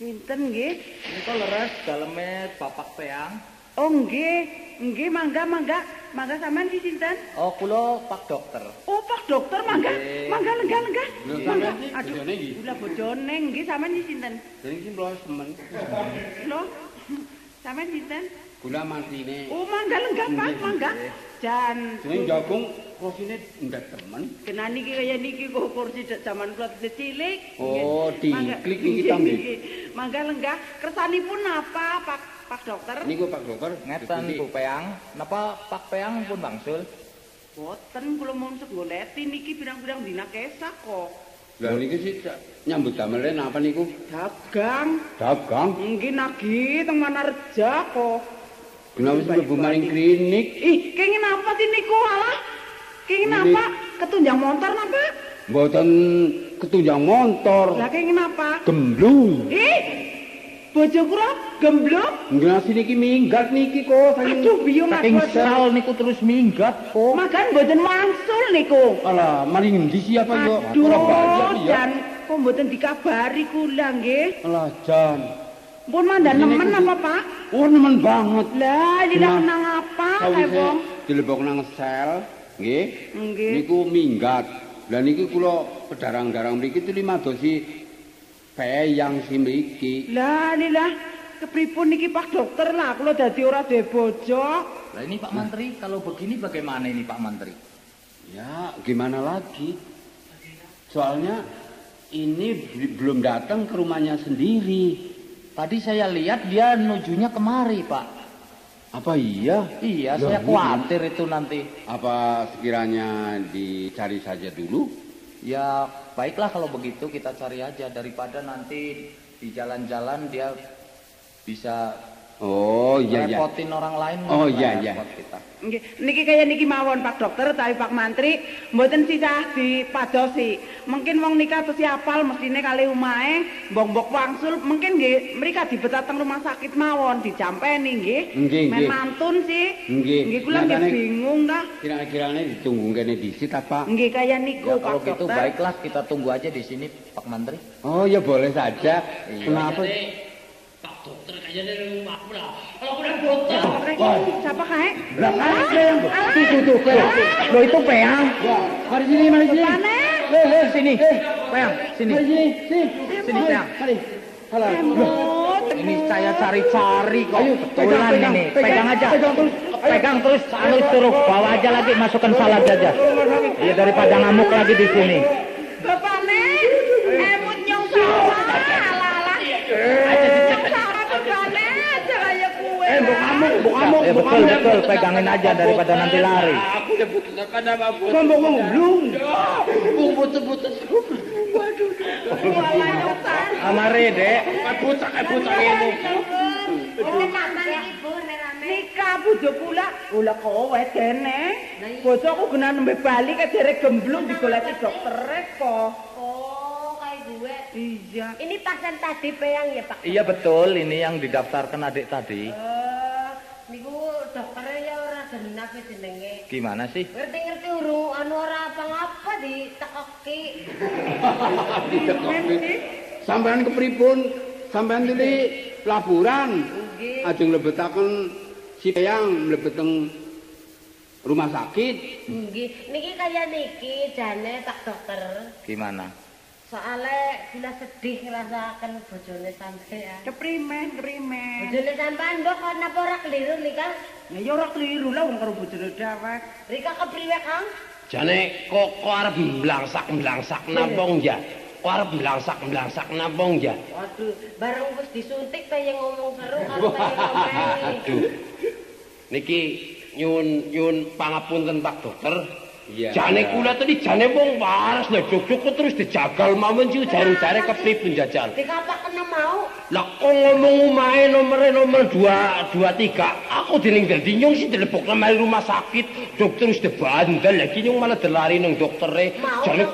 Sinten nggih? nika leres daleme Bapak Peang. Oh nggih, nggih mangga mangga. Mangga sampean ki sinten? Oh, kula Pak Dokter. Oh, Pak Dokter mangga. Nggih. Mangga lenggah lenggah. Mangga. Aduh? Lah bojone nggih sampean ki sinten? Jadi sing mloh semen. Lho. Sampean sinten? Gula mantine. Oh, mangga lenggah Pak, mangga. Jan Jeneng jagung kursinya ndak temen. Kena niki kaya niki kok kursi dak zaman kula cilik. Oh, diklik niki ta, nggih? Mangga lenggah. Kersanipun apa, Pak Pak Dokter? Niku Pak Dokter. Ngeten Bu Peang, napa Pak Peang pun bangsul? Boten kula mau segoleti niki pirang-pirang dina kesak kok. Lah niki sih nyambut damelen apa niku? Dagang. Dagang. Nggih nagih teng Manarja kok. Kenapa sih mlebu maring klinik? Ih, kenging apa sih niku alah? Kenging Ini- apa? Ketunjang motor napa? Mboten ketunjang motor. Lah kenging apa? Gemblung. Ih, bojo kula gemblok. Nggak niki minggat niki kok saking Aduh, biung Saking aku. sel niku terus minggat kok. Makan boten wangsul niku. Alah, mari ngendi siapa yo? Aduh, dan kok mboten dikabari kula nggih. Alah, Jan. Pun mandan nemen apa, Pak? Oh, nemen banget. Lah, lila Cuma kenang apa, kae wong? dilebok nang sel, nggih. Nggih. Niku minggat. Lah niki kula pedarang-darang mriki tu lima dosi peyang si mriki. Lah, lila kepripun niki Pak Dokter lah, kula dadi ora duwe bojo. Lah ini Pak Menteri, kalau begini bagaimana ini Pak Menteri? Ya, gimana lagi? Soalnya ini bel- belum datang ke rumahnya sendiri. Tadi saya lihat dia nujunya kemari Pak. Apa iya? Iya, Loh, saya ini- khawatir itu nanti. Apa sekiranya dicari saja dulu? Ya baiklah kalau begitu kita cari aja daripada nanti di jalan-jalan dia bisa Oh iya iya. repotin orang lain. Oh, iya, iya. repot kita. Nggih, niki kaya niki mawon Pak Dokter tapi Pak Mantri mboten sisah dipadosi. Mungkin wong nikah terus apal mestine kali umahe mbok-mbok wangsul mungkin nggih mereka dibetateng rumah sakit mawon dicampeni nggih. Nggih, nggih. mantun sih. Nggih. Nggih kula nggih bingung dah. Kira-kiranya ditunggu kene disit apa? Nggih kaya niku Ya kalau Pak gitu Dokter. baiklah kita tunggu aja di sini Pak Menteri. Oh ya boleh saja. Kenapa? Pak dokter kayaknya dari rumahku lah. Kalau udah dokter. Siapa kae? Lah kan yang Tuh tuh tuh. Lo itu peang. Mari sini, mari sini. Mana? Eh, eh, sini. Peang, sini. Mari sini, sini. Sini peang. Mari. Emot. Ini saya cari-cari kok. Ayo, pegang, pegang, ini. pegang, aja. pegang terus. Pegang terus. Anu suruh bawa aja lagi masukkan salad aja. Iya daripada ngamuk lagi di sini. Bapakne, emut nyong sawah. Ngamuk, mbok ngamuk, Ya mbok betul ngamuk. betul pegangin aja daripada nanti lari. Aku udah putus kan apa pun. Kan mbok ngomblung. Putus-putus. Waduh. Walah nyong sawah. Amare, Dek. Putus, putus ini. Nikah bojo kula, kula kowe dene. Bojoku kena nembe bali kejere gemblung digoleki dokter kok. Oh. Iya. Ini pasien tadi peang ya, Pak? Iya betul, ini yang didaftarkan adik tadi. Eh, niku dokternya ya ora genah ki jenenge. Gimana sih? Ngerti-ngerti urung anu ora apa-apa ditekoki. Sampean kepripun? Sampean tadi laporan. Nggih. Ajeng lebetaken si Peyang mlebet teng rumah sakit. Nggih, niki kaya niki jane Pak Dokter. Gimana? Soale kula sedih ngrasakaken bojone sampean. Keprimen, keprimen. Bojone sampean mbok kok napa ora keliru nika? Ya ya ora keliru lah wong karo bojone dewek. Rika kepriwe, Kang? Jane kok arep mblangsak-mblangsak napong ya. Kok arep mblangsak-mblangsak napong ya. Waduh, bareng wis disuntik kaya ngomong seru karo kaya ngomeni. Aduh. Niki nyun nyun pangapunten Pak Dokter. Iya. Jane kula tadi jane wong waras lho kok terus dijagal mawon sih jare-jare kepripun jajal. Dikapak kena mau. Lah kok ngomong umahe nomere nomor 2 23. Aku dining dadi nyung sih dilebok nang rumah sakit. Dokter wis dibandel lagi nyung malah dilari nang doktere. Mau Jane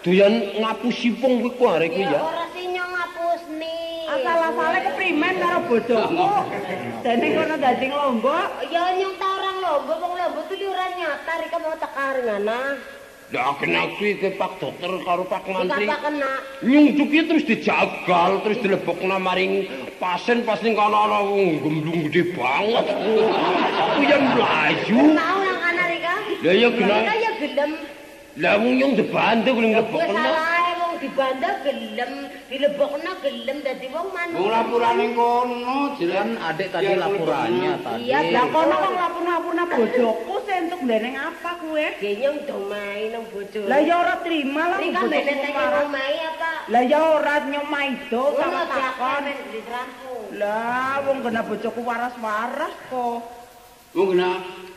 doyan ngapusi wong kuwi ku arek kuwi Ya ora sih nyong ngapusni. Asal-asale keprimen karo bojoku. Dene kono dadi nglombok. Ya nyong ta orang lomba, wong nyata, Rika mau tekaring ana. Lah kena kuwi ke Pak Dokter karo Pak Mantri. Kata kena. Nyungcuk iki terus dijagal, terus dilebokna maring pasien pas ning kana ana wong gemblung gede banget. Aku yang mlayu. Mau nang kana Rika? Lah ya kena. Rika ya gelem. Lah wong nyung dibantu ning Gue lebokna. Dibanda gelem, dilebokna gelem dadi wong manut. Wong lapurane kono Kan adik tadi laporannya tadi. Iya, Lah kono kok lapun-lapuna bojoku sih entuk ndeneng apa kuwe? Genyong dong main nang bojo. Lah ya ora terima lah Rika bojoku bener tanya marah. wong mai apa? Lah ya ora nyomai do sama takon. Lah wong kena bojoku waras-waras kok. Wong kena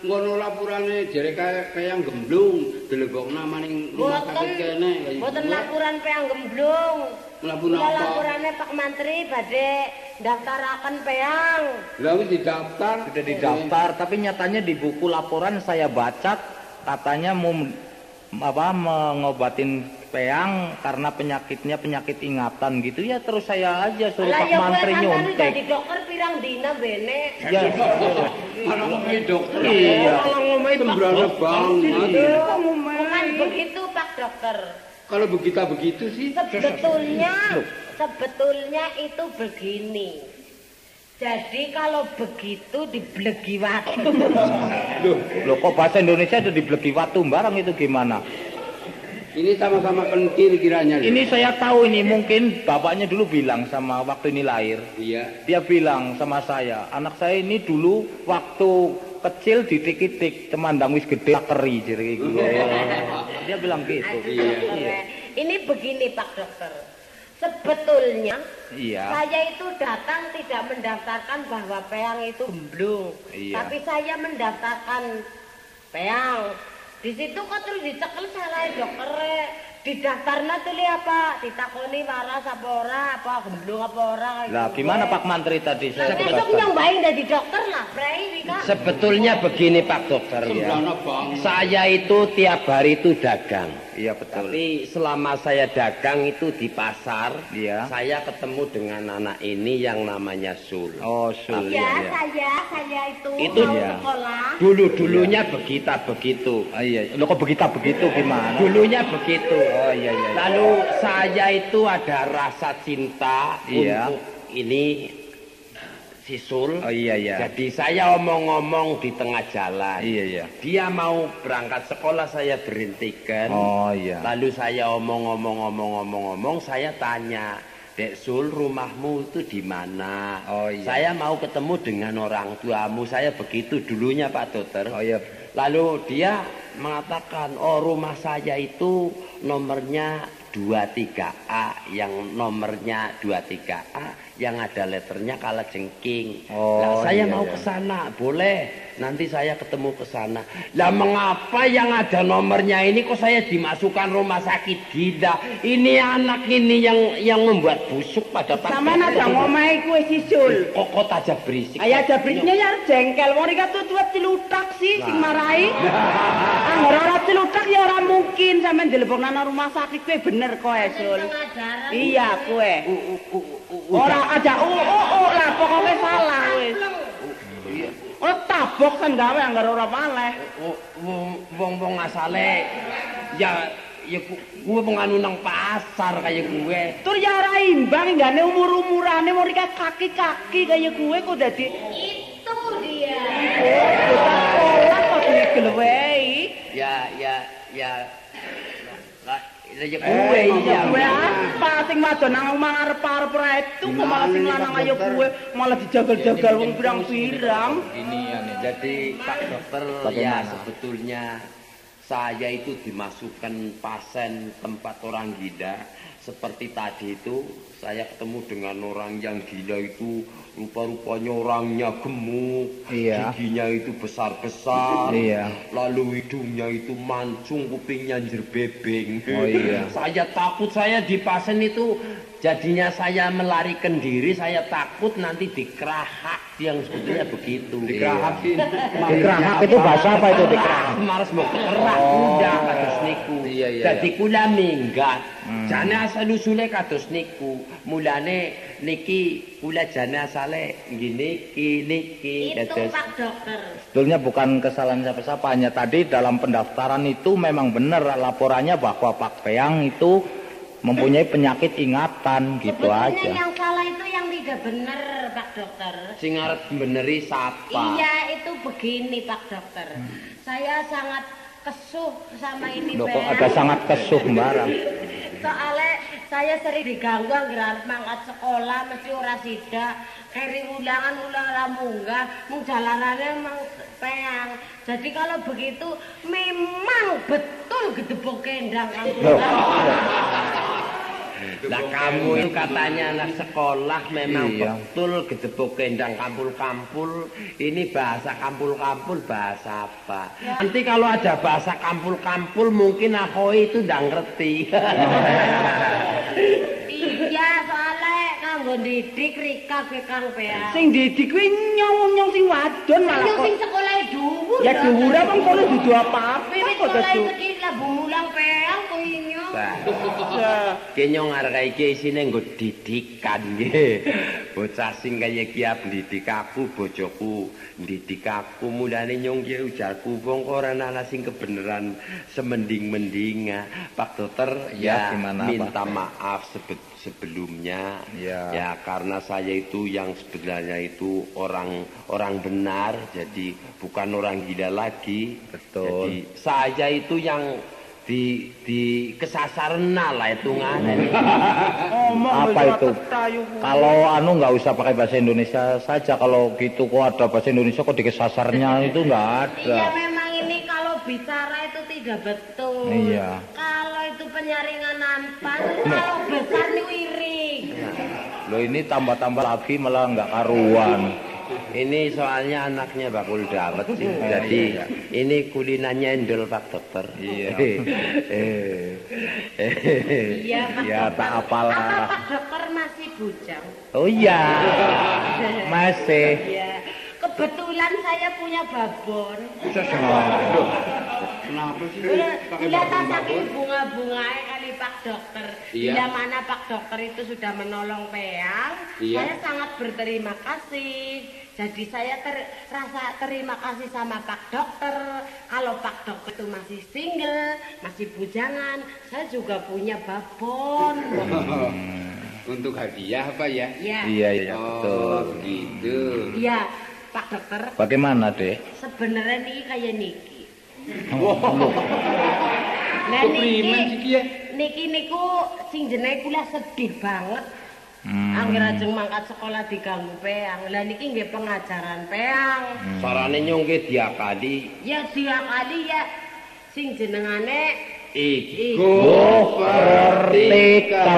ngono lapurane jere kaya kaya gemblung dilebokna maning rumah Boten, sakit kene. boten laporan peang gemblung. Lapor Kula apa? laporane Pak Mantri badhe daftaraken peang. Lah wis didaftar. Sudah didaftar, tapi nyatanya di buku laporan saya baca katanya mau apa mengobatin peang karena penyakitnya penyakit ingatan gitu ya terus saya aja suruh Pak ya Mantri kan nyontek. dadi dokter pirang dina bene. Ya, Malah ngomongin dokter. Iya. Malah ngomongin sembrana banget. Bukan begitu Pak Dokter. Kalau begitu begitu sih. Sebetulnya, sebetulnya itu begini. Jadi kalau begitu diblegi waktu. loh kok bahasa Indonesia ada di Blegi Watu barang itu gimana? Ini sama-sama kentir kiranya. Lho. Ini saya tahu ini mungkin bapaknya dulu bilang sama waktu ini lahir. Iya. Dia bilang sama saya, anak saya ini dulu waktu kecil ditik-itik, temandang wis gede keri jadi gitu. Dia bilang gitu. Iya. Ini begini Pak Dokter. Sebetulnya Iya. saya itu datang tidak mendaftarkan bahwa peang itu gemblung. Iya. Tapi saya mendaftarkan peang. Di situ kok terus dicekel salah dokter. Di tuh apa? Ditakoni waras apa ora, apa gemblung apa ora. Lah gitu. gimana Pak Mantri tadi saya besok daftar? nyobain dari dokter lah, Bray, Rika. Sebetulnya begini Pak Dokter ya. Saya itu tiap hari itu dagang. Iya betul. Tapi selama saya dagang itu di pasar, Iya. saya ketemu dengan anak ini yang namanya Sul. Oh, sul Ya, ya, ya. saya, saya itu, Itu dia. sekolah. Dulu-dulunya begitu begitu. Ah, iya. Lo kok begitu begitu gimana? Dulunya begitu. Oh iya iya. iya. Lalu saya itu ada rasa cinta Iya. untuk ini si Sul. Oh iya iya. Jadi saya omong-omong di tengah jalan. Iya iya. Dia mau berangkat sekolah saya berhentikan. Oh iya. Lalu saya omong-omong-omong-omong-omong, saya tanya, Dek Sul, rumahmu itu di mana? Oh, iya. Saya mau ketemu dengan orang tuamu. Saya begitu dulunya Pak Dokter. Oh iya. Lalu dia mengatakan, oh rumah saya itu nomornya 23A, yang nomornya 23A, yang ada letternya kala jengking. Oh, Lah, saya iya, mau iya. ke sana, boleh. Nanti saya ketemu ke sana. Lah mengapa yang ada nomornya ini kok saya dimasukkan rumah sakit gila? Ini anak ini yang yang membuat busuk pada Pak Sampeyan Dokter. ada ngomahi kuwe sisul. Kok kok aja berisik. Ayah jabrisnya ya jengkel, wong rika tuh tuwet cilutak sih sing marahi. Ah, ora ora cilutak ya ora mungkin sampean dilebokna nang rumah sakit kuwe bener Esul. Pengajaran. Iya kuwe. Ora aja u u u lah pokoke salah wis. Ora tabok kan gawe anggar ora maleh. Wong-wong asale ya ya ku- gue menganu nang pasar kayak gue. Tur ya ora imbang nggane umur-umurane rika kaki-kaki kaya kuwe kok dadi Itu dia. sekolah kok digelewehi. Ya ya ya lah, ya Eh, gue iya. gue apa sing wadon? Nang omah arep-arep ora itu kok malah sing lanang ayo kuwe malah dijagal-jagal wong pirang-pirang. Ini nih. Jadi Pak Dokter ya sebetulnya saya itu dimasukkan pasien tempat orang gila. Seperti tadi itu saya ketemu dengan orang yang gila itu rupa-rupanya orangnya gemuk Iya. giginya itu besar-besar Iya. lalu hidungnya itu mancung kupingnya jerbebeng Oh, iya. saya takut saya di pasien itu Jadinya saya melarikan diri, saya takut nanti dikerahak yang sebetulnya begitu. Dikerahak. Dikerahak itu bahasa apa itu dikerahak? Mars mau kerah kuda kados niku. Iya, iya, Dadi kula minggat. Hmm. Jane asal usule kados niku. Mulane niki kula jane asale nggih niki niki Itu Pak Dokter. Sebetulnya bukan kesalahan siapa-siapa, hanya tadi dalam pendaftaran itu memang benar laporannya bahwa Pak Peang itu mempunyai penyakit ingatan gitu Sebetulnya aja. yang salah itu yang tidak benar Pak Dokter. sing arep beneri sapa. Iya itu begini Pak Dokter. Saya sangat kesuh sama ini Loh, kok ada sangat kesuh barang. Soalnya saya sering diganggu anggar mangkat sekolah mesti ora sida. Keri ulangan ulangan munggah, mung jalanannya emang peang. Jadi kalau begitu memang betul gedebok kendang Lah kamu itu katanya anak sekolah memang Iya. betul gedebok kendang kampul-kampul. Ini bahasa kampul-kampul bahasa apa? Nanti kalau ada bahasa kampul-kampul mungkin aku itu ndak ngerti. Iya soalnya kanggo didik Rika ke Kang Peang. Sing didik kuwi nyong-nyong sing wadon malah kok. sing sekolah dhuwur. Ya dhuwure kok kono dudu apa-apa kok sekolah dudu. iki labu mulang peang kok Kenyong arek iki isine nggo didikan nggih. Bocah sing kaya iki pendidik aku, bojoku ndidik aku. Mulane nyong ki ujarku wong ora ana sing kebenaran semending-mendinga. Pak Dokter Ya, ya, gimana, Pak? minta maaf sebe- sebelumnya. Ya. ya karena saya itu yang sebenarnya itu orang orang benar jadi bukan orang gila lagi. Betul. Jadi saya itu yang di di kesasaran lah hitungannya. Ngomong Apa wis ora itu? Kalau anu nggak usah pakai bahasa Indonesia saja. Kalau gitu kok ada bahasa Indonesia kok dikesasarnya itu nggak ada. Iya memang ini kalau bicara itu tidak betul. Iya. Kalau itu penyaringan nampan, kalau besar nih wiring. Loh ini tambah-tambah lagi malah nggak karuan. Ini soalnya anaknya bakul dawet sih. Jadi ini kulinanya endol Pak Dokter. Iya. Iya Pak Ya, tak apalah. Apa Pak Dokter masih bujang? Oh iya, masih. Iya. Kebetulan saya punya babon. Kenapa sih bila babon saking bunga-bunga kali Pak Dokter. Iya. Bila mana Pak Dokter itu sudah menolong Peang, Iya. saya sangat berterima kasih. Jadi saya ter- rasa terima kasih sama Pak Dokter. Kalau Pak Dokter itu masih single, masih bujangan, saya juga punya babon. Untuk hadiah apa ya? Ya, Iya, iya, Oh, betul. begitu. iya Pak Dokter. Bagaimana, Dek? Sebenarnya nih kayak Niki. Nah Niki? Niki niku sing jenenge kula sedih banget. Hmm. Angger ajeng mangkat sekolah diganggu peang. Lah niki nggih pengajaran peang. Sarane nyong ki diakali Ya dia kali ya sing jenengane iki. Oh, vertikal.